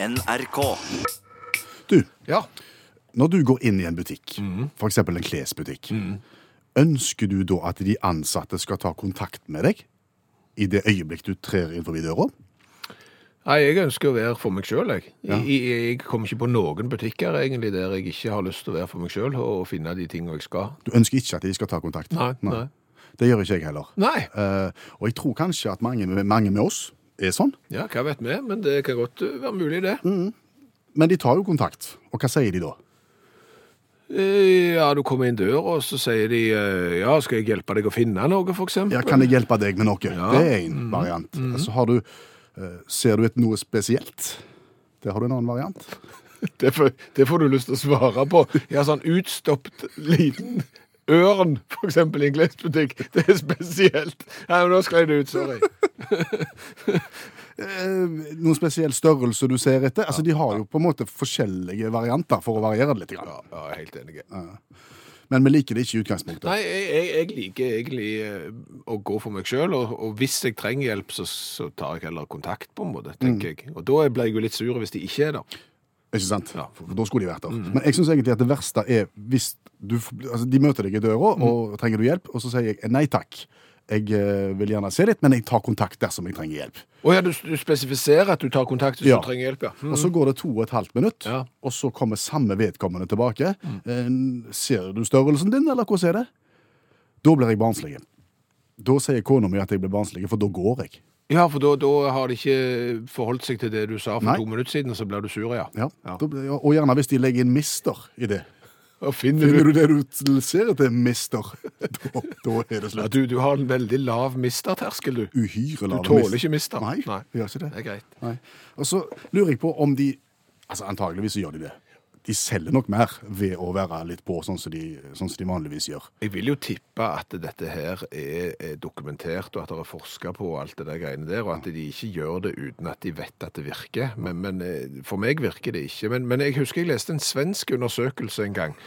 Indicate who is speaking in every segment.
Speaker 1: NRK.
Speaker 2: Du,
Speaker 3: Ja.
Speaker 2: når du går inn i en butikk, for eksempel en klesbutikk, ønsker du da at de ansatte skal ta kontakt med deg i det øyeblikk du trer inn forbi døra?
Speaker 3: Nei, jeg ønsker å være for meg sjøl, jeg. Jeg, jeg kommer ikke på noen butikker egentlig der jeg ikke har lyst til å være for meg sjøl og finne de tingene jeg skal.
Speaker 2: Du ønsker ikke at de skal ta kontakt?
Speaker 3: Nei, nei.
Speaker 2: Det gjør ikke jeg heller.
Speaker 3: Nei.
Speaker 2: Eh, og jeg tror kanskje at mange, mange med oss er sånn,
Speaker 3: Ja, hva vet vi, men det kan godt være mulig, det.
Speaker 2: men de tar jo kontakt. Og hva sier de da?
Speaker 3: Eh, Ja, du kommer inn døra, og så sier de eh, ja, skal jeg hjelpe deg å finne noe, eksempel?
Speaker 2: Ja, kan jeg hjelpe deg med noe?
Speaker 3: Ja.
Speaker 2: Det er en variant. Så har du, eh, ser du et noe spesielt? Der har du en annen variant.
Speaker 3: Det, får, det får du lyst til å svare på. Har sånn utstoppet liten ørn, eksempel i en klesbutikk. Det er spesielt. Nei, men nå sklei det ut, sorry.
Speaker 2: Eh, noen spesiell størrelse du ser etter? Altså, De har jo på en måte forskjellige varianter for å variere det litt. Grann.
Speaker 3: Ja, ja, jeg er helt enig.
Speaker 2: Men vi liker det ikke i utgangspunktet.
Speaker 3: Nei, jeg, jeg, jeg liker egentlig eh, å gå for meg sjøl, og, og hvis jeg trenger hjelp, så, så tar jeg heller kontakt, på en måte, tenker jeg. Og da blir jeg jo litt sur hvis de ikke er der.
Speaker 2: Ikke sant?
Speaker 3: Ja.
Speaker 2: For da skulle de vært der. Men jeg syns egentlig at det verste er hvis du, altså, de møter deg i døra og trenger du hjelp, og så sier jeg nei takk. Jeg eh, vil gjerne se litt, men jeg tar kontakt dersom jeg trenger hjelp.
Speaker 3: Oh, ja, du, du spesifiserer at du tar kontakt hvis
Speaker 2: Ja.
Speaker 3: du trenger hjelp, ja. Mm.
Speaker 2: Og så går det to og et halvt minutt,
Speaker 3: Ja.
Speaker 2: og så kommer samme vedkommende tilbake. Mm. ser du størrelsen din, eller hvordan er det? Da blir jeg barnslig. Da sier kona mi at jeg blir barnslig, for da går jeg.
Speaker 3: Ja, for da, da har de ikke forholdt seg til det du sa for
Speaker 2: Nei.
Speaker 3: to minutter siden, og så blir du sur, ja.
Speaker 2: Ja. Da, og gjerne hvis de legger inn mister i det.
Speaker 3: Og finner
Speaker 2: Finner
Speaker 3: du
Speaker 2: du det du ser etter mister, da, da er det
Speaker 3: ja, du, du har en veldig lav misterterskel, du.
Speaker 2: Uhyre
Speaker 3: Du tåler ikke mister.
Speaker 2: Nei,
Speaker 3: Nei.
Speaker 2: gjør ikke det.
Speaker 3: Det er greit.
Speaker 2: Nei. Og så lurer jeg på om de Altså antageligvis så gjør de det. De selger nok mer ved å være litt på, sånn som de, sånn som de vanligvis gjør.
Speaker 3: Jeg vil jo tippe at dette her er, er dokumentert, og at det er forska på alt det der greiene der, og at de ikke gjør det uten at de vet at det virker. Men, men eh, for meg virker det ikke. Men, men jeg husker jeg leste en svensk undersøkelse en gang.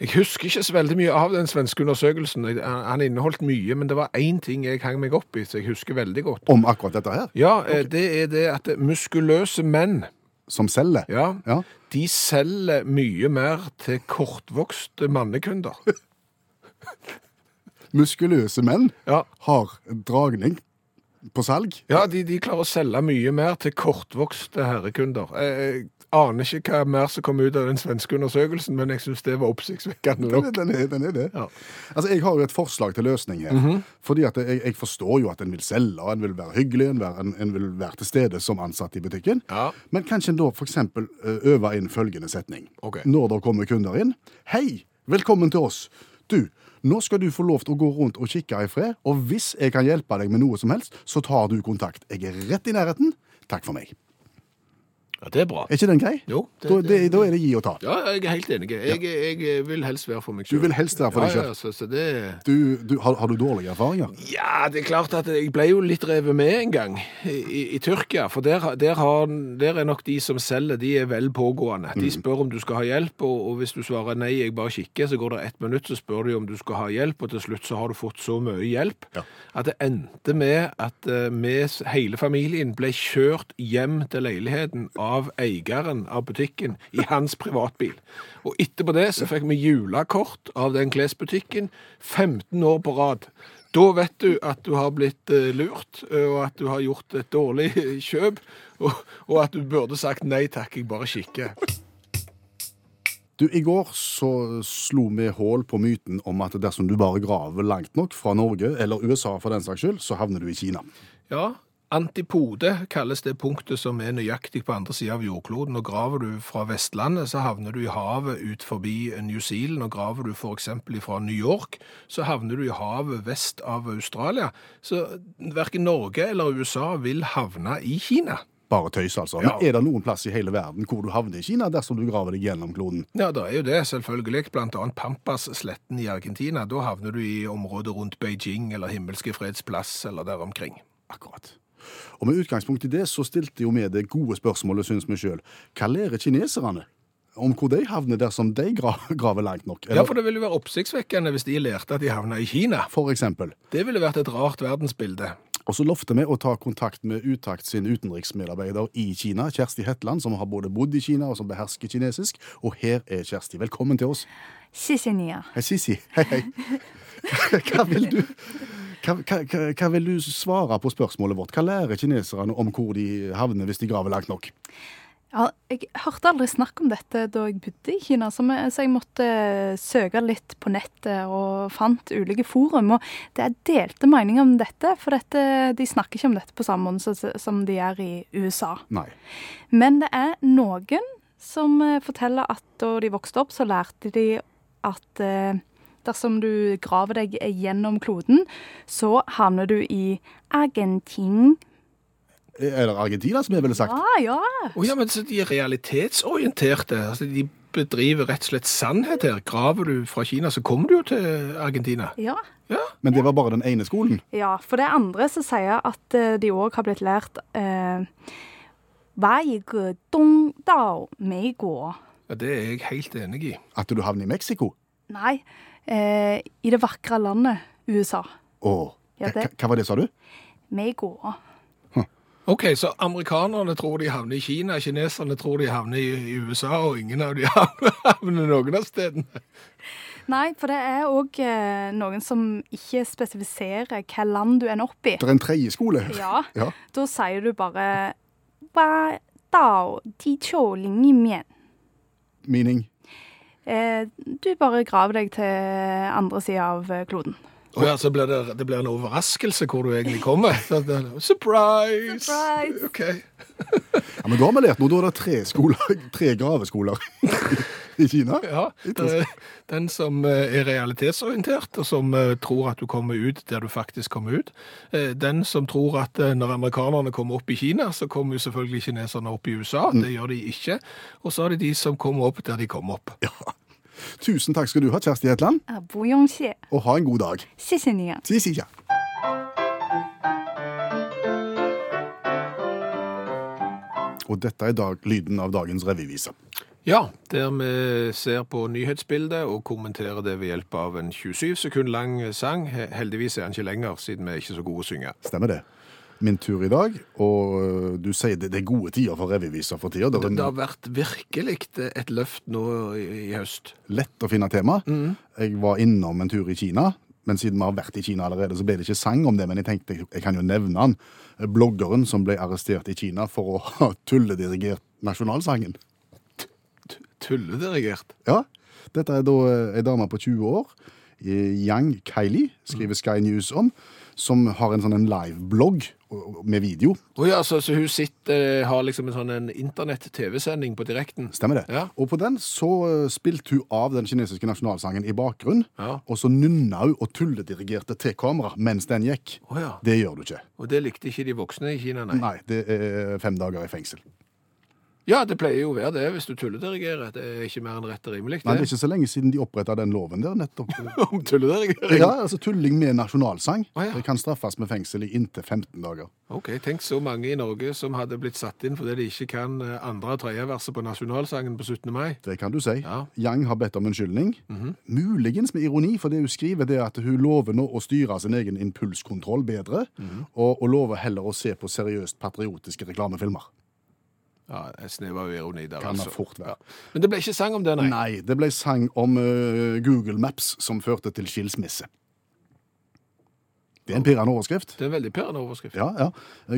Speaker 3: Jeg husker ikke så veldig mye av den svenske undersøkelsen. Han han inneholdt mye, men det var én ting jeg hang meg opp i, så jeg husker veldig godt.
Speaker 2: Om akkurat dette her,
Speaker 3: Ja, okay. det er det at muskuløse menn
Speaker 2: som selger.
Speaker 3: Ja.
Speaker 2: Ja.
Speaker 3: De selger mye mer til kortvokste mannekunder.
Speaker 2: Muskuløse menn
Speaker 3: Ja,
Speaker 2: har dragning på salg.
Speaker 3: ja de, de klarer å selge mye mer til kortvokste herrekunder. Jeg, jeg aner ikke hva mer som kom ut av den svenske undersøkelsen, men jeg syns det var oppsiktsvekkende nok.
Speaker 2: den er, den er det.
Speaker 3: Ja.
Speaker 2: Altså, Jeg har jo et forslag til løsning her. Fordi at jeg, jeg forstår jo at en vil selge, en vil være hyggelig, en, vil- en, en vil være til stede som ansatt i butikken.
Speaker 3: Ja.
Speaker 2: Men kanskje en da f.eks. øver inn følgende setning.
Speaker 3: Okay.
Speaker 2: Når det kommer kunder inn. Hei, velkommen til oss. Du, nå skal du få lov til å gå rundt og kikke i fred, og hvis jeg kan hjelpe deg med noe som helst, så tar du kontakt. Jeg er rett i nærheten. Takk for meg.
Speaker 3: Ja, det er bra.
Speaker 2: Er ikke den grei?
Speaker 3: Jo, det-
Speaker 2: da, det, da er det gi og ta.
Speaker 3: Ja, jeg er helt enig. Jeg, jeg vil helst være for meg
Speaker 2: Du vil helst være for deg
Speaker 3: Ja,
Speaker 2: selv.
Speaker 3: ja, så, så det...
Speaker 2: Du, du, har, har du dårlige erfaringer?
Speaker 3: Ja, det er klart at jeg ble jo litt revet med en gang i, i, i Tyrkia. For der, der, har, der er nok de som selger, de er vel pågående. De spør om du skal ha hjelp, og, og hvis du svarer nei, jeg bare kikker, så går det ett minutt, så spør de om du skal ha hjelp, og til slutt så har du fått så mye hjelp
Speaker 2: Ja.
Speaker 3: at det endte med at eh, vi, hele familien, ble kjørt hjem til leiligheten av eieren av butikken i hans privatbil. Og etterpå det så fikk vi julekort av den klesbutikken 15 år på rad. Da vet du at du har blitt eh, lurt, eh, og at du har gjort et dårlig kjøp, og, og at du burde sagt nei takk, jeg bare kikker.
Speaker 2: Du, I går så slo vi hull på myten om at dersom du bare graver langt nok fra Norge, eller USA for den saks skyld, så havner du i Kina.
Speaker 3: Ja, antipode kalles det punktet som er nøyaktig på andre siden av jordkloden. Og graver du fra Vestlandet, så havner du i havet ut forbi New Zealand. Og graver du eksempel fra New York, så havner du i havet vest av Australia. Så hverken Norge eller USA vil havne i Kina.
Speaker 2: Bare tøys, altså.
Speaker 3: Ja.
Speaker 2: Men er det noen plass i hele verden hvor du havner i Kina dersom du graver deg gjennom kloden?
Speaker 3: Ja, det er jo det, selvfølgelig. Blant annet Pampas-sletten i Argentina. Da havner du i området rundt Beijing eller Himmelske freds plass eller der omkring.
Speaker 2: Akkurat. Og med utgangspunkt i det så stilte jo vi det gode spørsmålet, syns vi sjøl. Hva lærer kineserne? om hvor de havner dersom de graver langt nok. Eller?
Speaker 3: Ja, for det ville jo være oppsiktsvekkende hvis de lærte at de havna i Kina.
Speaker 2: For eksempel.
Speaker 3: Det ville vært et rart verdensbilde.
Speaker 2: Og så lovte vi å ta kontakt med Utakt sin utenriksmedarbeider i Kina, Kjersti Hetland, som har både bodd i Kina og som behersker kinesisk. Og her er Kjersti. Velkommen til oss.
Speaker 1: Sissi Nia.
Speaker 2: Hei, Sissi. Hei, hei. Hva vil du? Hva, hva, hva- vil du svare på spørsmålet vårt? Hva lærer kineserne om hvor de havner hvis de graver langt nok?
Speaker 1: Ja, jeg hørte aldri snakk om dette da jeg bodde i Kina, så jeg, måtte søke litt på nettet og fant ulike forum. Og det er delte meninger om dette, for dette, de snakker ikke om dette på samme måte som- som de gjør i USA.
Speaker 2: Nei.
Speaker 1: Men det er noen som eh, forteller at da de vokste opp, så lærte de at eh, dersom du graver deg gjennom kloden, så havner du i Argentin.
Speaker 2: Eller Argentina som jeg ville sagt?
Speaker 1: Ja, ja.
Speaker 3: Oh, ja, men så de er realitetsorienterte. Altså, de bedriver rett og slett sannhet her. Graver du fra Kina, så kommer du jo til Argentina.
Speaker 1: Ja.
Speaker 3: Ja,
Speaker 2: Men det var bare den ene skolen.
Speaker 1: Ja, for det andre så sier at eh, de òg har blitt lært eh,
Speaker 3: ja det er jeg helt enig i.
Speaker 2: At du havner i Mexico.
Speaker 1: Nei, eh, i det vakre landet USA.
Speaker 2: Åh.
Speaker 1: Ja,
Speaker 2: Hva,
Speaker 1: det-
Speaker 2: hva var det, sa du?
Speaker 1: Guo.
Speaker 3: Ok, så amerikanerne tror de havner i Kina, kineserne tror de havner i, i USA, og ingen av de havner noen av stedene.
Speaker 1: Nei, for det er òg eh, noen som ikke spesifiserer hva land du ender opp i.
Speaker 2: Det er en tredje skole.
Speaker 1: Ja,
Speaker 2: Ja.
Speaker 1: da sier du bare Hva ti ling?
Speaker 2: Meaning
Speaker 1: du bare graver deg til andre sida av eh, kloden.
Speaker 3: Oh, ja, så blir det, det blir en overraskelse hvor du egentlig kommer. Surprise!
Speaker 1: Surprise!
Speaker 3: Ok.
Speaker 2: Ja, Men da har vi lært noe. Da er det tre, skoler, tre graveskoler I Kina?
Speaker 3: Ja. Eh, den som eh, er realitetsorientert, og som eh, tror at du kommer ut der du faktisk kommer ut. Den som tror at når amerikanerne kommer opp i Kina, så kommer jo selvfølgelig kineserne opp i USA. Mm. Det gjør de ikke. Og så er det de som kommer opp der de kommer opp. Ja.
Speaker 2: Tusen takk skal du ha, Kjersti Hetland. Og ha en god dag. Og dette er dag, lyden av dagens revyvise.
Speaker 3: Ja, der vi ser på nyhetsbildet og kommenterer det ved hjelp av en 27 sekund lang sang. Heldigvis er den ikke lenger, siden vi er ikke så gode å synge.
Speaker 2: Stemmer det. Min tur i dag, og øh, du sier det, det er gode tider for revyviser for tida. Det
Speaker 3: Det, har vært virkelig et løft nå i, i høst.
Speaker 2: lett å finne tema. Jeg var innom en tur i Kina, men siden vi har vært i Kina allerede, så ble det ikke sang om det. Men jeg tenkte jeg, jeg kan jo nevne han. Bloggeren som ble arrestert i Kina for å ha tulledirigert nasjonalsangen.
Speaker 3: Tulledirigert.
Speaker 2: Ja, dette er da eh, ei dame på 20 år, eh, Yang Kylie, skriver Sky News om, som har en sånn en live-blogg og- og- med video.
Speaker 3: Oh ja, så, så hun sitter, har liksom en sånn internett-TV-sending på direkten?
Speaker 2: Stemmer det?
Speaker 3: Ja.
Speaker 2: Og på den så eh, spilte hun av den kinesiske nasjonalsangen i bakgrunn,
Speaker 3: Ja.
Speaker 2: og så nynna hun og tulledirigerte til kamera mens den gikk.
Speaker 3: Oh ja.
Speaker 2: Det gjør du ikke.
Speaker 3: Og det likte ikke de voksne i Kina, nei.
Speaker 2: Nei, det er fem dager i fengsel.
Speaker 3: Ja, det pleier jo å være det hvis du tulledirigerer. Det er ikke mer enn rett og rimelig.
Speaker 2: Nei, det er ikke så lenge siden de oppretta den loven der, nettopp.
Speaker 3: Om tulledirigering?
Speaker 2: Ja, altså Tulling med nasjonalsang
Speaker 3: Å, ja.
Speaker 2: Det kan straffes med fengsel i inntil 15 dager.
Speaker 3: Ok, tenk så mange i Norge som hadde blitt satt inn fordi de ikke kan eh, andre og tredjeverset på nasjonalsangen på 17. mai.
Speaker 2: Det kan du si.
Speaker 3: Ja.
Speaker 2: Yang har bedt om unnskyldning. Muligens med ironi, for det hun skriver det er at hun lover nå å styre sin egen impulskontroll bedre, og, og lover heller å se på seriøst patriotiske reklamefilmer.
Speaker 3: Ja, En snev av ironi der,
Speaker 2: Kan det
Speaker 3: altså.
Speaker 2: fort være.
Speaker 3: Men det ble ikke sang om det, nei.
Speaker 2: Nei, det ble sang om uh, Google Maps som førte til skilsmisse. Det er en pirrende overskrift.
Speaker 3: Det er en veldig pirrende overskrift.
Speaker 2: Ja, ja.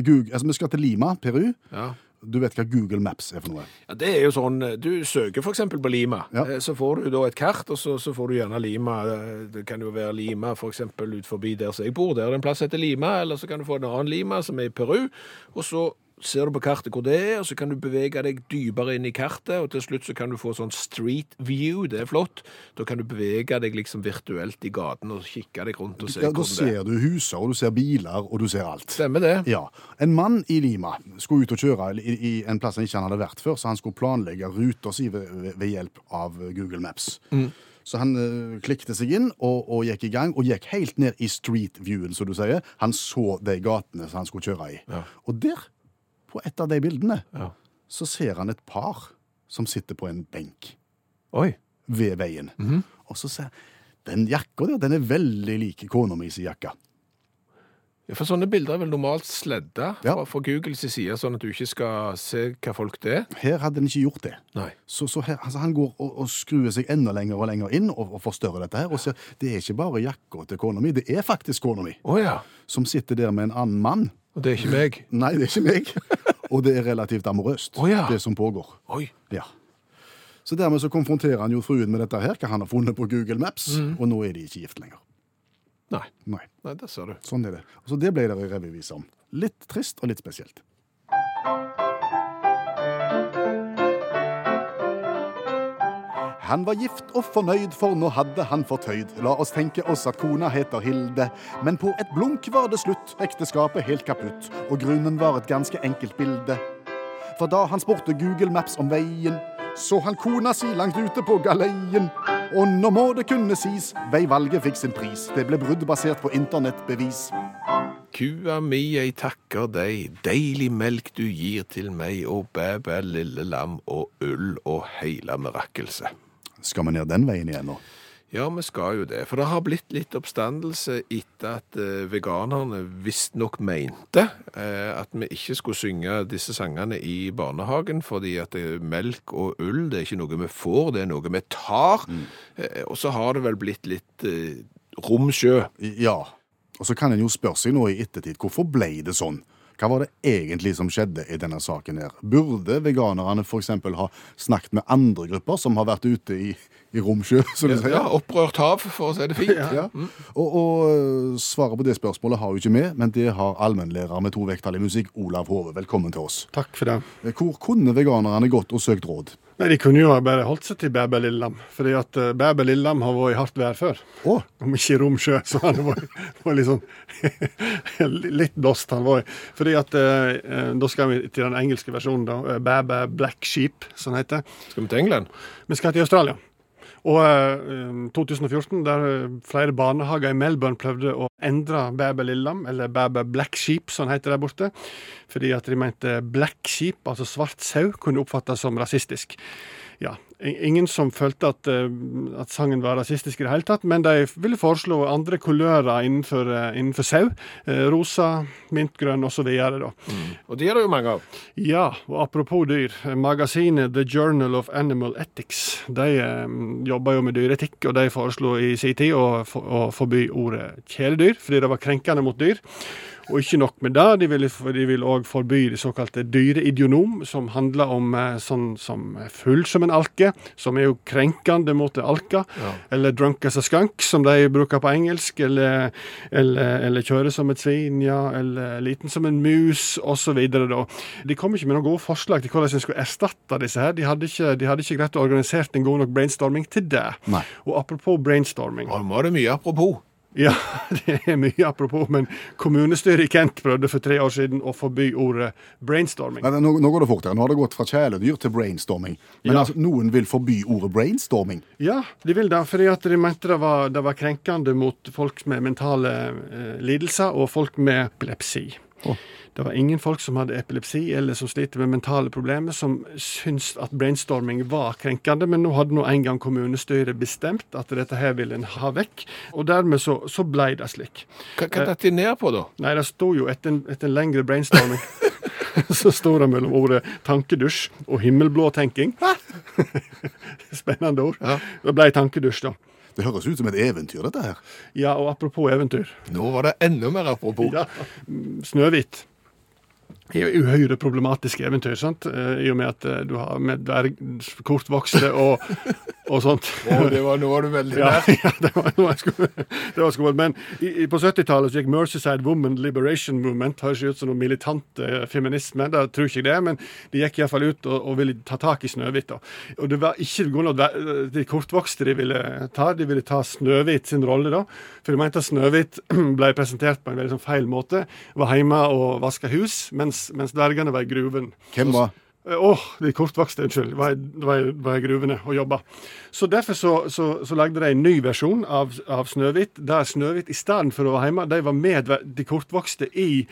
Speaker 2: Google, altså, vi skal til Lima, Peru.
Speaker 3: Ja.
Speaker 2: Du vet hva Google Maps er for noe?
Speaker 3: Ja, det er jo sånn, Du søker f.eks. på Lima.
Speaker 2: Ja.
Speaker 3: Eh, Så får du da et kart, og så, så får du gjerne Lima. Eh, Det kan jo være Lima f.eks. ut forbi der som jeg bor. Der er det en plass som heter Lima. Eller så kan du få en annen Lima som er i Peru. Og så ser du på kartet hvor det er, og så kan du bevege deg dypere inn i kartet, og til slutt så kan du få sånn street view. Det er flott. Da kan du bevege deg liksom virtuelt i gaten og kikke deg rundt og se
Speaker 2: Ja, da
Speaker 3: hvordan det er.
Speaker 2: ser du huser, og du ser biler, og du ser alt.
Speaker 3: Stemmer det?
Speaker 2: Ja. En mann i Lima skulle ut og kjøre i, i en plass han ikke hadde vært før, så han skulle planlegge ruta si ved, ved- hjelp av Google Maps. Så han uh, klikket seg inn og, og gikk i gang, og gikk helt ned i street viewen, som du sier. Han så de gatene som han skulle kjøre i.
Speaker 3: Ja.
Speaker 2: Og der, på et av de bildene,
Speaker 3: Ja.
Speaker 2: så ser han et par som sitter på en benk
Speaker 3: Oi.
Speaker 2: ved veien.
Speaker 3: Mhm.
Speaker 2: Og så ser han den jakka der, den er veldig like kona mi sin jakke.
Speaker 3: Ja, For sånne bilder er vel normalt sledda
Speaker 2: Ja.
Speaker 3: fra, fra Googles side, sånn at du ikke skal se hva folk det er?
Speaker 2: Her hadde den ikke gjort det.
Speaker 3: Nei.
Speaker 2: Så, så her, altså han går og, og skruer seg enda lenger og lenger inn og, og forstørrer dette her. Og ser, det er ikke bare jakka til kona mi, det er faktisk kona mi
Speaker 3: Oh, ja.
Speaker 2: som sitter der med en annen mann.
Speaker 3: Og det er ikke meg?
Speaker 2: Nei, det er ikke meg. Og det er relativt amorøst,
Speaker 3: oh, ja.
Speaker 2: det som pågår.
Speaker 3: Oi.
Speaker 2: Ja. Så dermed så konfronterer han jo fruen med dette her, hva han har funnet på Google Maps, og nå er de ikke gift lenger.
Speaker 3: Nei.
Speaker 2: Nei,
Speaker 3: Nei, det ser du.
Speaker 2: sånn er det. Og så det ble det revyvise om. Litt trist og litt spesielt. Han var gift og fornøyd, for nå hadde han fortøyd. La oss tenke oss at kona heter Hilde, men på et blunk var det slutt, ekteskapet helt kaputt, og grunnen var et ganske enkelt bilde. For da han spurte Google Maps om veien, så han kona si langt ute på galeien. Og nå må det kunne sies, veivalget fikk sin pris. Det ble brudd basert på internettbevis.
Speaker 3: Kua mi, jeg takker deg, deilig melk du gir til meg, og bæ-bæ, lille lam, og ull og heila mirakelse.
Speaker 2: Skal vi ned den veien igjen nå?
Speaker 3: Ja, vi skal jo det. For det har blitt litt oppstandelse etter at eh, veganerne visstnok mente eh, at vi ikke skulle synge disse sangene i barnehagen, fordi at eh, melk og ull det er ikke noe vi får, det er noe vi tar. Mm. og så har det vel blitt litt eh, rom sjø.
Speaker 2: Ja. Og så kan en jo spørre seg nå i ettertid, hvorfor ble det sånn? Hva var det egentlig som skjedde i denne saken her? Burde veganerne f.eks. ha snakket med andre grupper som har vært ute i, i romsjø, som de sier?
Speaker 3: Ja, opprørt hav, for å si det fint.
Speaker 2: Ja. Og, og øh, svaret på det spørsmålet har jo ikke vi, men det har allmennlærer med to vekttall i musikk, Olav Hove. Velkommen til oss.
Speaker 4: Takk for det.
Speaker 2: Hvor kunne veganerne gått og søkt råd?
Speaker 4: Nei, De kunne jo ha bare holdt seg til Bæbel Lillelam. Fordi at Bæbel Bæbæ Lillelam har vært i hardt vær før.
Speaker 2: Oh.
Speaker 4: Om ikke i Romsjø, så har det vært, vært litt sånn Litt blåst han var. Fordi at eh, eh, Da skal vi til den engelske versjonen, da. eh, Bæbæ Black Sheep, som det heter.
Speaker 3: Skal vi til England?
Speaker 4: Vi skal til Australia. Og eh, 2014, der eh, flere barnehager i Melbourne prøvde å endre Bæbæ Lillam, eller Bæbæ Black Sheep, som det heter der borte, fordi at de mente black sheep, altså svart sau, kunne oppfattes som rasistisk. Ja, Ingen som følte at, eh, at sangen var rasistisk i det hele tatt, men de ville foreslå andre kulører innenfor, eh, innenfor sau. Eh, rosa, mintgrønn osv. Mm.
Speaker 3: Og det er det jo mange av.
Speaker 4: Ja, og apropos dyr. Magasinet The Journal of Animal Ethics de jobber jo med dyreetikk, og de foreslo i sin tid å, å forby ordet kjæledyr, fordi det var krenkende mot dyr. Og ikke nok med det, de vil, de òg forby det såkalte dyreidionom, som handler om eh, sånn som full som en alke, som er jo krenkende mot alka.
Speaker 3: Ja.
Speaker 4: Eller drunk as a skunk, som de bruker på engelsk. Eller, eller, eller kjøre som et svin, ja. Eller liten som en mus, osv. De kom ikke med noen gode forslag til hvordan en skulle erstatte disse her. De hadde ikke, de hadde ikke greit å organisere en god nok brainstorming til det.
Speaker 2: Nei.
Speaker 4: Og apropos brainstorming.
Speaker 3: Og nå er det mye apropos.
Speaker 4: Ja, det er mye apropos, men kommunestyret i Kent prøvde for tre år siden å forby ordet brainstorming.
Speaker 2: Nei, nå, nå går det fort her. Nå har det gått fra kjæledyr til brainstorming. Men
Speaker 4: Ja.
Speaker 2: altså, noen vil forby ordet brainstorming.
Speaker 4: Ja, de vil det, fordi at de mente det var, det var krenkende mot folk med mentale eh, lidelser og folk med epilepsi.
Speaker 2: Å.
Speaker 4: Det var ingen folk som hadde epilepsi eller som sliter med mentale problemer, som syntes at brainstorming var krenkende, men nå hadde nå en gang kommunestyret bestemt at dette her ville en ha vekk, og dermed så, så ble det slik.
Speaker 3: Hva hva datt de ned på, da?
Speaker 4: Nei, det sto jo etter en, etter en lengre brainstorming. Så sto det mellom ordet tankedusj og himmelblå tenking. Spennende ord.
Speaker 3: Ja.
Speaker 4: Det ble tankedusj, da.
Speaker 2: Det høres ut som et eventyr, dette her.
Speaker 4: Ja, og apropos eventyr.
Speaker 3: Nå var det enda mer apropos.
Speaker 4: Ja, Snøhvit er jo uhyre problematisk eventyr, sant? Eh, i og med at eh, du har med dverg, kortvokste og, og sånt.
Speaker 3: Å, det var, nå var du veldig
Speaker 4: Ja,
Speaker 3: nær.
Speaker 4: ja, det var det var skummelt. Men i, på 70-tallet så gikk Mercyside Woman Liberation Movement. Høres ut som noe militant eh, feminisme. Det tror ikke jeg det, men de gikk iallfall ut og, og ville ta tak i Snøhvit. Og det var ikke grunn av at de kortvokste de ville ta, de ville ta Snøhvit sin rolle, da. For de mente at Snøhvit ble presentert på en veldig sånn feil måte. Var hjemme og vaska hus, mens, mens dvergene var i gruven.
Speaker 2: Hvem var
Speaker 4: Å, Åh, de kortvokste, unnskyld, var i gruvene og jobba. Så derfor så, så, så lagde de en ny versjon av, av Snøhvit, der Snøhvit i stedet for å være hjemme, de var med de kortvokste i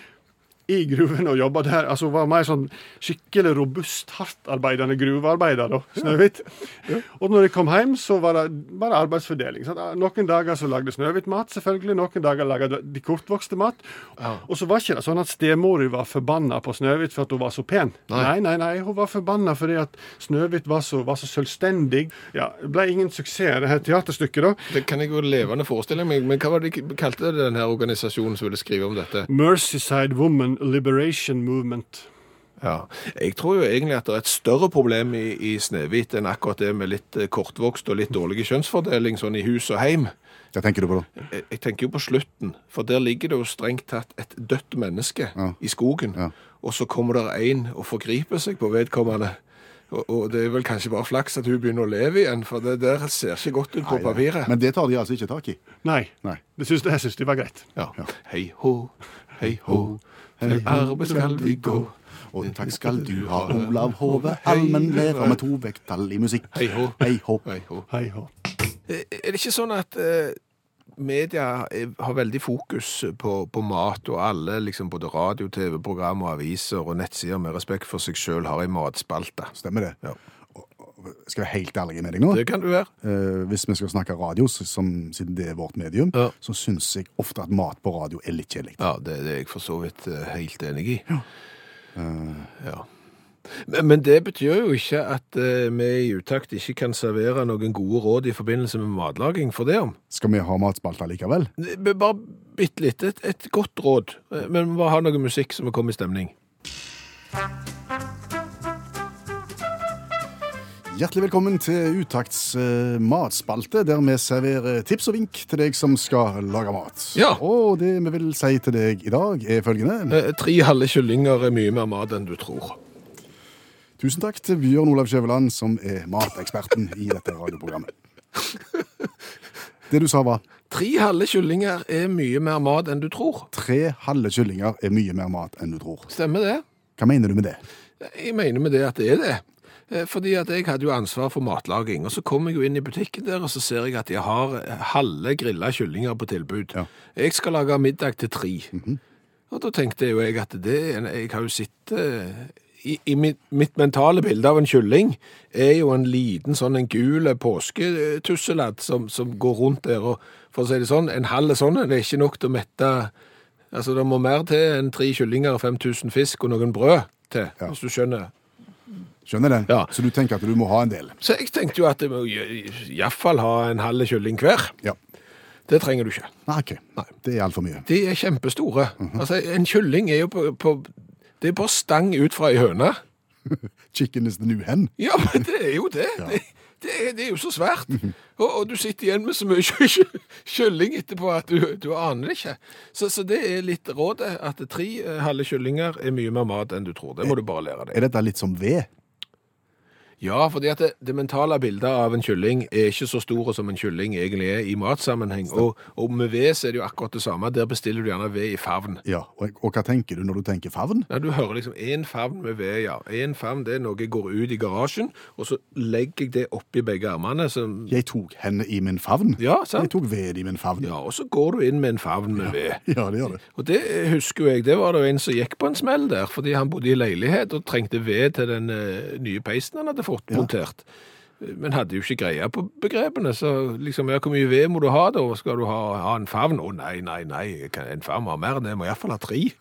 Speaker 4: i gruvene og jobba der. Altså hun var mer sånn skikkelig robust, hardtarbeidende gruvearbeider, da, Snøhvit. Og når jeg kom hjem, så var det bare arbeidsfordeling. Sant? Noen dager så lagde Snøhvit mat, selvfølgelig. Noen dager lagde de kortvokste mat. Og så var ikke det sånn at stemora var forbanna på Snøhvit for at hun var så pen. Nei, nei, nei. Hun var forbanna fordi at Snøhvit var så, var så selvstendig. Ja, Det ble ingen suksess, det her teaterstykket, da.
Speaker 3: Det kan jeg jo levende forestille meg. Men hva var det de kalte denne organisasjonen som ville skrive om dette?
Speaker 4: Mercyside Woman Liberation Movement.
Speaker 3: Ja, Jeg tror jo egentlig at det er et større problem i, i Snehvit enn akkurat det med litt eh, kortvokst og litt dårlig kjønnsfordeling sånn i hus og heim.
Speaker 2: Hva tenker du på da?
Speaker 3: Jeg, jeg tenker jo på slutten, for der ligger det jo strengt tatt et dødt menneske
Speaker 2: Ja.
Speaker 3: i skogen.
Speaker 2: Ja.
Speaker 3: Og så kommer det en og forgriper seg på vedkommende. Og, og det er vel kanskje bare flaks at hun begynner å leve igjen, for det der ser ikke godt ut på
Speaker 2: Nei,
Speaker 3: papiret.
Speaker 2: Men det tar de altså ikke tak i.
Speaker 4: Nei,
Speaker 2: Nei.
Speaker 4: det syns jeg syns de var greit.
Speaker 3: Ja. Hei hå, hei hå, til arbeid skal vi gå.
Speaker 2: Og takk skal du ha, Olav Hove, allmennlærer med to vekttall i musikk.
Speaker 3: Hei hå.
Speaker 2: Hei hå.
Speaker 3: Hei. Eh, Er det ikke sånn at eh, media er- har veldig fokus på, på mat, og alle, liksom både radio, TV-program og aviser og nettsider med respekt for seg sjøl har ei matspalte?
Speaker 2: Stemmer det?
Speaker 3: Ja.
Speaker 2: Skal jeg være helt ærlig med deg nå?
Speaker 3: Det kan du være.
Speaker 2: Eh, hvis vi skal snakke radio, som, siden det er vårt medium,
Speaker 3: Ja.
Speaker 2: så syns jeg ofte at mat på radio er litt kjedelig.
Speaker 3: Ja, det, det er jeg for så vidt eh, helt enig i. Ja. Men, men det betyr jo ikke at uh, vi i utakt ikke kan servere noen gode råd i forbindelse med matlaging for det om.
Speaker 2: Skal vi ha matspalta likevel?
Speaker 3: Bare bitte litt. Et, et godt råd. Men vi må ha noe musikk som vi kommer i stemning.
Speaker 2: Hjertelig velkommen til Utakts uh, matspalte, der vi serverer tips og vink til deg som skal lage mat.
Speaker 3: Ja.
Speaker 2: Og det vi vil si til deg i dag, er følgende.
Speaker 3: Eh, Tre halve kyllinger er mye mer mat enn du tror.
Speaker 2: Tusen takk til Bjørn Olav Skjæveland, som er mateksperten i dette radioprogrammet. Det du sa var
Speaker 3: Tre halve kyllinger er mye mer mat enn du tror.
Speaker 2: tre halve kyllinger er mye mer mat enn du tror.
Speaker 3: Stemmer det?
Speaker 2: Hva mener du med det?
Speaker 3: Jeg mener med det at det er det. Eh, Fordi at jeg hadde jo ansvar for matlaging, og så kom jeg jo inn i butikken der, og så ser jeg at de har halve grilla kyllinger på tilbud.
Speaker 2: Ja.
Speaker 3: Jeg skal lage middag til tre. Og da tenkte jo jeg at det Jeg har jo sett eh, i, i mitt, mitt mentale bilde av en kylling er jo en liten sånn en gul påsketusseladd som, som går rundt der, og for å si det sånn, en halv sånn det er ikke nok til å mette Altså, det må mer til enn tre kyllinger, 5000 fisk og noen brød til,
Speaker 2: Ja.
Speaker 3: hvis du skjønner.
Speaker 2: Skjønner det?
Speaker 3: Ja.
Speaker 2: Så du tenker at du må ha en del?
Speaker 3: Så jeg tenkte jo at jeg må iallfall ha en halv kylling hver.
Speaker 2: Ja.
Speaker 3: Det trenger du ikke.
Speaker 2: Nei, ok.
Speaker 3: Nei.
Speaker 2: Det er altfor mye.
Speaker 3: De er kjempestore. Altså, En kylling er jo på, på Det er bare stang ut fra ei høne.
Speaker 2: Chicken is the new hen.
Speaker 3: Ja, men det er jo det. Det, det, er, det er jo så svært. Og, og du sitter igjen med så mye kylling etterpå at du, du aner det ikke. Så, så det er litt rådet, at tre eh, halve kyllinger er mye mer mat enn du tror. Det må du bare lære deg.
Speaker 2: Er dette litt som ved?
Speaker 3: Ja, fordi at det, det mentale bildet av en kylling er ikke så store som en kylling egentlig er i matsammenheng. Og, og med ved så er det jo akkurat det samme. Der bestiller du gjerne ved i favn.
Speaker 2: Ja. Og, og hva tenker du når du tenker favn?
Speaker 3: Ja, du hører liksom en favn med ved, ja. En favn det er noe jeg går ut i garasjen, og så legger jeg det oppi begge armene. Så...
Speaker 2: Jeg tok henne i min favn.
Speaker 3: ja, sant?
Speaker 2: Jeg tok ved i min favn.
Speaker 3: Ja, og så går du inn med en favn med ved.
Speaker 2: Ja, det gjør det.
Speaker 3: Og det husker jeg, det var det jo en som gikk på en smell der, fordi han bodde i leilighet og trengte ved til den uh, nye peisen han hadde fått montert. Men hadde jo ikke greie på begrepene, så liksom, ja, hvor mye ved må du ha da? Skal du ha, ha en favn? Å nei, nei, nei, kan- en favn har mer enn det, jeg må i hvert fall ha tre.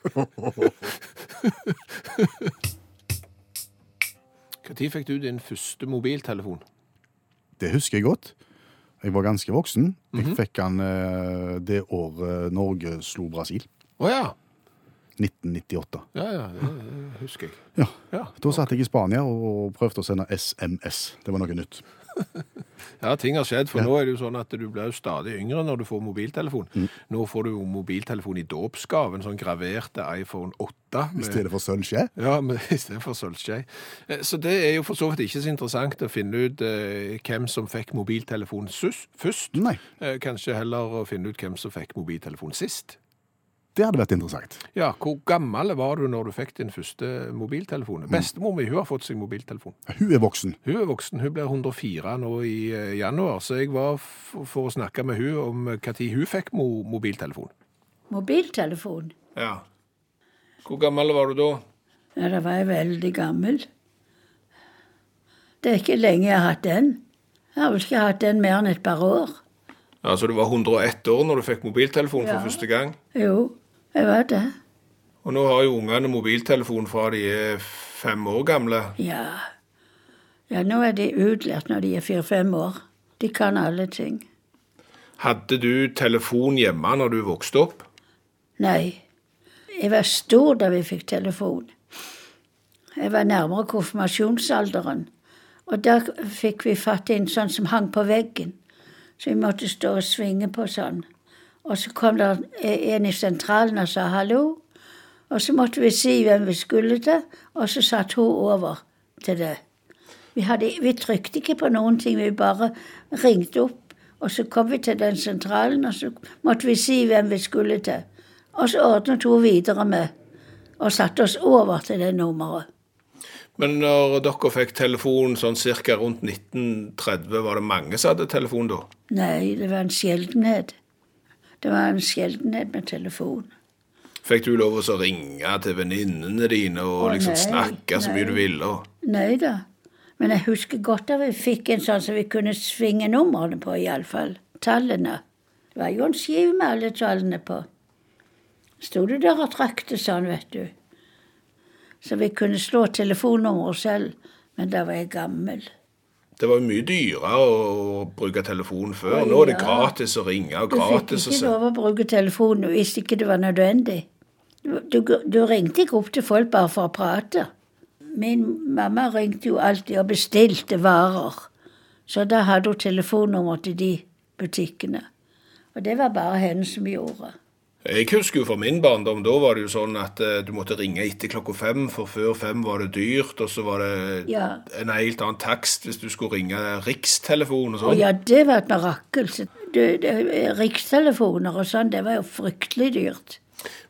Speaker 3: Når fikk du din første mobiltelefon?
Speaker 2: Det husker jeg godt. Jeg var ganske voksen. Jeg fikk han eh, det året Norge slo Brasil.
Speaker 3: Å ja.
Speaker 2: 1998.
Speaker 3: Ja, ja, det husker jeg.
Speaker 2: Ja.
Speaker 3: Ja.
Speaker 2: Da satt jeg i Spania og prøvde å sende SMS. Det var noe nytt.
Speaker 3: Ja, ting har skjedd, for nå er det jo sånn at du blir jo stadig yngre når du får mobiltelefon.
Speaker 2: Mm.
Speaker 3: Nå får du jo mobiltelefon i dåpsgave, en sånn graverte iPhone 8.
Speaker 2: I stedet for sølvskje.
Speaker 3: Ja, men i stedet for sølvskje. Så det er jo for så vidt ikke så interessant å finne ut eh, hvem som fikk mobiltelefon sus, først.
Speaker 2: Nei,
Speaker 3: Eh, kanskje heller å finne ut hvem som fikk mobiltelefon sist.
Speaker 2: Det hadde vært interessant.
Speaker 3: Ja, hvor gammel var du når du fikk din første
Speaker 2: Mm.
Speaker 3: mobiltelefon? Bestemor mi, har fått seg mobiltelefon.
Speaker 2: Hun er voksen.
Speaker 3: Hun er voksen, hun blir 104 nå i eh, januar, så jeg var for å snakke med hun om når hun fikk mo mobiltelefon.
Speaker 5: Mobiltelefon?
Speaker 3: Ja. Hvor gammel var du da?
Speaker 5: Ja, da var jeg veldig gammel. Det er ikke lenge jeg har hatt den. Jeg har vel ikke hatt den mer enn et par år.
Speaker 3: Altså du var 101 år når du fikk mobiltelefon for
Speaker 5: Ja.
Speaker 3: første gang.
Speaker 5: Jo, jeg var det.
Speaker 3: Og nå har jo ungene mobiltelefon fra de er fem år gamle.
Speaker 5: Ja. Ja, nå er de utlært når de er fire-fem år. De kan alle ting.
Speaker 3: Hadde du telefon hjemme når du vokste opp?
Speaker 5: Nei. Jeg var stor da vi fikk telefon. Jeg var nærmere konfirmasjonsalderen. Og da fikk vi fatt i en sånn som hang på veggen. Så vi måtte stå og svinge på sånn. Og så kom det en i sentralen og sa hallo. Og så måtte vi si hvem vi skulle til, og så satt hun over til det. Vi, hadde, vi trykte ikke på noen ting, vi bare ringte opp. Og så kom vi til den sentralen, og så måtte vi si hvem vi skulle til. Og så ordnet hun videre med og satte oss over til det nummeret.
Speaker 3: Men når dere fikk telefon sånn cirka rundt 1930, var det mange som hadde telefon da?
Speaker 5: Nei, det var en sjeldenhet. Det var en sjeldenhet med telefon.
Speaker 3: Fikk du lov å ringe til venninnene dine og liksom
Speaker 5: nei,
Speaker 3: snakke så mye du ville?
Speaker 5: Nei da. Men jeg husker godt da vi fikk en sånn som vi kunne svinge numrene på, iallfall. Tallene. Det var jo en skive med alle tallene på. Sto du der og trakte sånn, vet du. Så vi kunne slå telefonnummeret selv. Men da var jeg gammel.
Speaker 3: Det var mye dyrere å bruke telefon før. Nå er det gratis å ringe og gratis
Speaker 5: Du fikk ikke lov å bruke telefonen hvis ikke det var nødvendig. Du, du ringte ikke opp til folk bare for å prate. Min mamma ringte jo alltid og bestilte varer. Så da hadde hun telefonnummer til de butikkene. Og det var bare henne som gjorde.
Speaker 3: Jeg husker jo fra min barndom, da var det jo sånn at eh, du måtte ringe etter klokka fem, for før fem var det dyrt, og så var det
Speaker 5: Ja.
Speaker 3: en helt annen takst hvis du skulle ringe rikstelefon og sånn.
Speaker 5: ja, det var et mirakel. Rikstelefoner og sånn, det var jo fryktelig dyrt.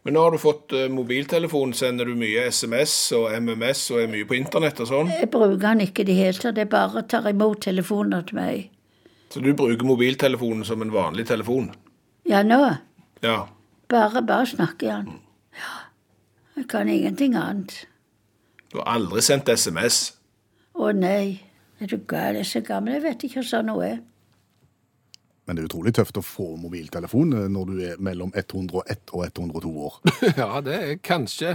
Speaker 3: Men nå har du fått eh, mobiltelefon, sender du mye SMS og MMS og er mye på internett og sånn.
Speaker 5: Jeg bruker den ikke i det hele tatt. Jeg bare tar imot telefoner til meg.
Speaker 3: Så du bruker mobiltelefonen som en vanlig telefon?
Speaker 5: Ja, nå.
Speaker 3: Ja.
Speaker 5: Bare, bare snakke igjen. Ja. Jeg kan ingenting annet.
Speaker 3: Du har aldri sendt SMS?
Speaker 5: Å nei, er du gal? Jeg er så gammel, jeg vet ikke hva sånn noe er.
Speaker 2: Men det er utrolig tøft å få mobiltelefon eh, når du er mellom 101 og 102 år.
Speaker 3: Ja, det er kanskje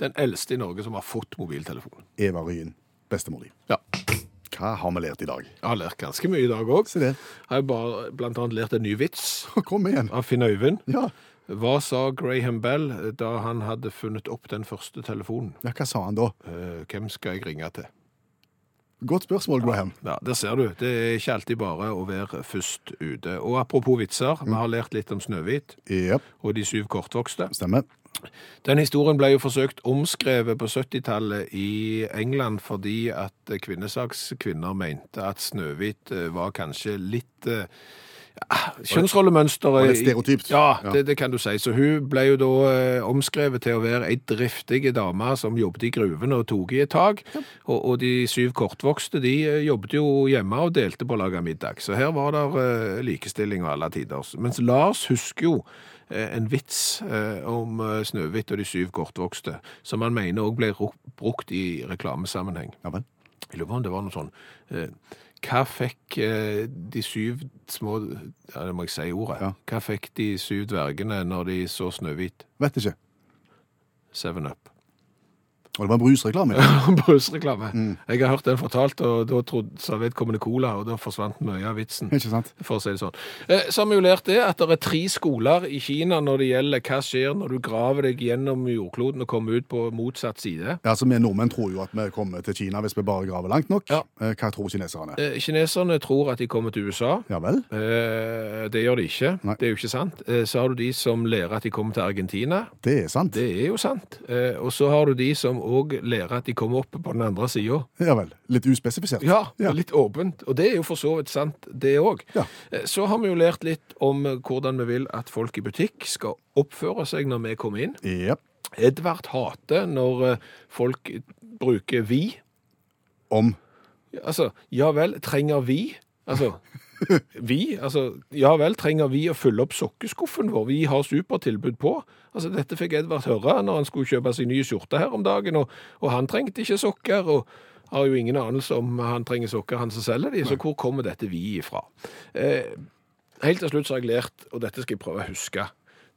Speaker 3: den eldste i Norge som har fått mobiltelefon.
Speaker 2: Eva Ryen, bestemor di.
Speaker 3: Ja.
Speaker 2: Hva har vi lært i dag?
Speaker 3: Jeg har lært ganske mye i dag òg. Jeg har bare blant annet lært en ny vits
Speaker 2: Kom igjen.
Speaker 3: av Finn Øyvind.
Speaker 2: Ja.
Speaker 3: Hva sa Graham Bell da han hadde funnet opp den første telefonen?
Speaker 2: ja, hva sa han da?
Speaker 3: Eh, hvem skal jeg ringe til?
Speaker 2: Godt spørsmål, Graham.
Speaker 3: Ja, Der ser du. Det er ikke alltid bare å være først ute. Og apropos vitser, vi har lært litt om Snøhvit
Speaker 2: yep.
Speaker 3: og de syv kortvokste.
Speaker 2: stemmer.
Speaker 3: Den historien ble jo forsøkt omskrevet på 70-tallet i England fordi at kvinnesakskvinner mente at Snøhvit eh, var kanskje litt eh, Kjønnsrollemønsteret
Speaker 2: Var stereotypt.
Speaker 3: Ja,
Speaker 2: Ja.
Speaker 3: det, det kan du si. Så hun ble jo da eh, omskrevet til å være ei driftig dame som jobbet i gruvene og tok i et tak. Og, og de syv kortvokste de eh, jobbet jo hjemme og delte på å lage middag. Så her var det eh, likestilling og alle tider. Mens Lars husker jo eh, en vits eh, om eh, Snøhvit og de syv kortvokste, som han mener òg ble brukt i reklamesammenheng.
Speaker 2: Ja.
Speaker 3: Jeg lurer på om det var noe sånn Hva fikk eh, de syv små Ja, det må jeg si ordet.
Speaker 2: Ja.
Speaker 3: Hva fikk de syv dvergene når de så Snøhvit?
Speaker 2: Vet ikke.
Speaker 3: Seven Up.
Speaker 2: Og det var en brusreklame.
Speaker 3: Brusreklame. Jeg har hørt den fortalt, og da trodde, sa vedkommende cola, og da forsvant mye av vitsen.
Speaker 2: Ikke sant?
Speaker 3: For å si det sånn. Eh, Så har vi jo lært det at det er tre skoler i Kina når det gjelder hva skjer når du graver deg gjennom jordkloden og kommer ut på motsatt side.
Speaker 2: Ja, altså Vi nordmenn tror jo at vi kommer til Kina hvis vi bare graver langt nok.
Speaker 3: Ja.
Speaker 2: Eh, Hva tror kineserne?
Speaker 3: Eh, Kineserne tror at de kommer til USA.
Speaker 2: Ja vel?
Speaker 3: Det gjør de ikke.
Speaker 2: Nei.
Speaker 3: Det er jo ikke sant. Så har du de som lærer at de kommer til Argentina.
Speaker 2: Det er sant.
Speaker 3: Det er jo sant. Og så har du de som òg lære at de kommer opp på den andre sida.
Speaker 2: Ja vel. Litt uspesifisert.
Speaker 3: Ja,
Speaker 2: Ja.
Speaker 3: litt åpent. Og det er jo for så vidt sant, det òg.
Speaker 2: Ja.
Speaker 3: Så har vi jo lært litt om eh, hvordan vi vil at folk i butikk skal oppføre seg når vi kommer inn.
Speaker 2: Ja.
Speaker 3: Edvard hater når eh, folk bruker vi.
Speaker 2: Om
Speaker 3: Altså, ja vel, trenger vi? Altså, Vi, altså, ja vel, trenger vi å fylle opp sokkeskuffen vår? Vi har supertilbud på. Altså, Dette fikk Edvard høre når han skulle kjøpe sin nye skjorte her om dagen, og, og han trengte ikke sokker. og har jo ingen anelse om han trenger sokker, han som selger de, så hvor kommer dette vi ifra? Eh, helt til slutt så har jeg lært, og dette skal jeg prøve å huske,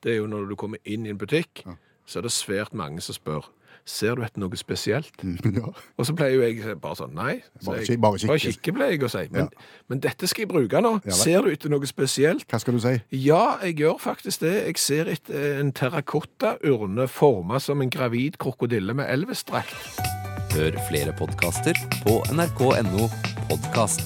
Speaker 3: det er jo når du kommer inn i en butikk, så er det svært mange som spør, ser du etter noe spesielt?
Speaker 2: Ja.
Speaker 3: Og så pleier jo jeg bare sånn, nei. Så
Speaker 2: Bare
Speaker 3: jeg,
Speaker 2: bare kikke.
Speaker 3: bare kikke pleier jeg å si. Men, men dette skal jeg bruke nå.
Speaker 2: Ja,
Speaker 3: ser du etter noe spesielt?
Speaker 2: Hva skal du si?
Speaker 3: Ja, jeg gjør faktisk det. Jeg ser etter en terrakottaurne forma som en gravid krokodille med Elvis-drakt.
Speaker 6: Hør flere podkaster på nrk.no podkast.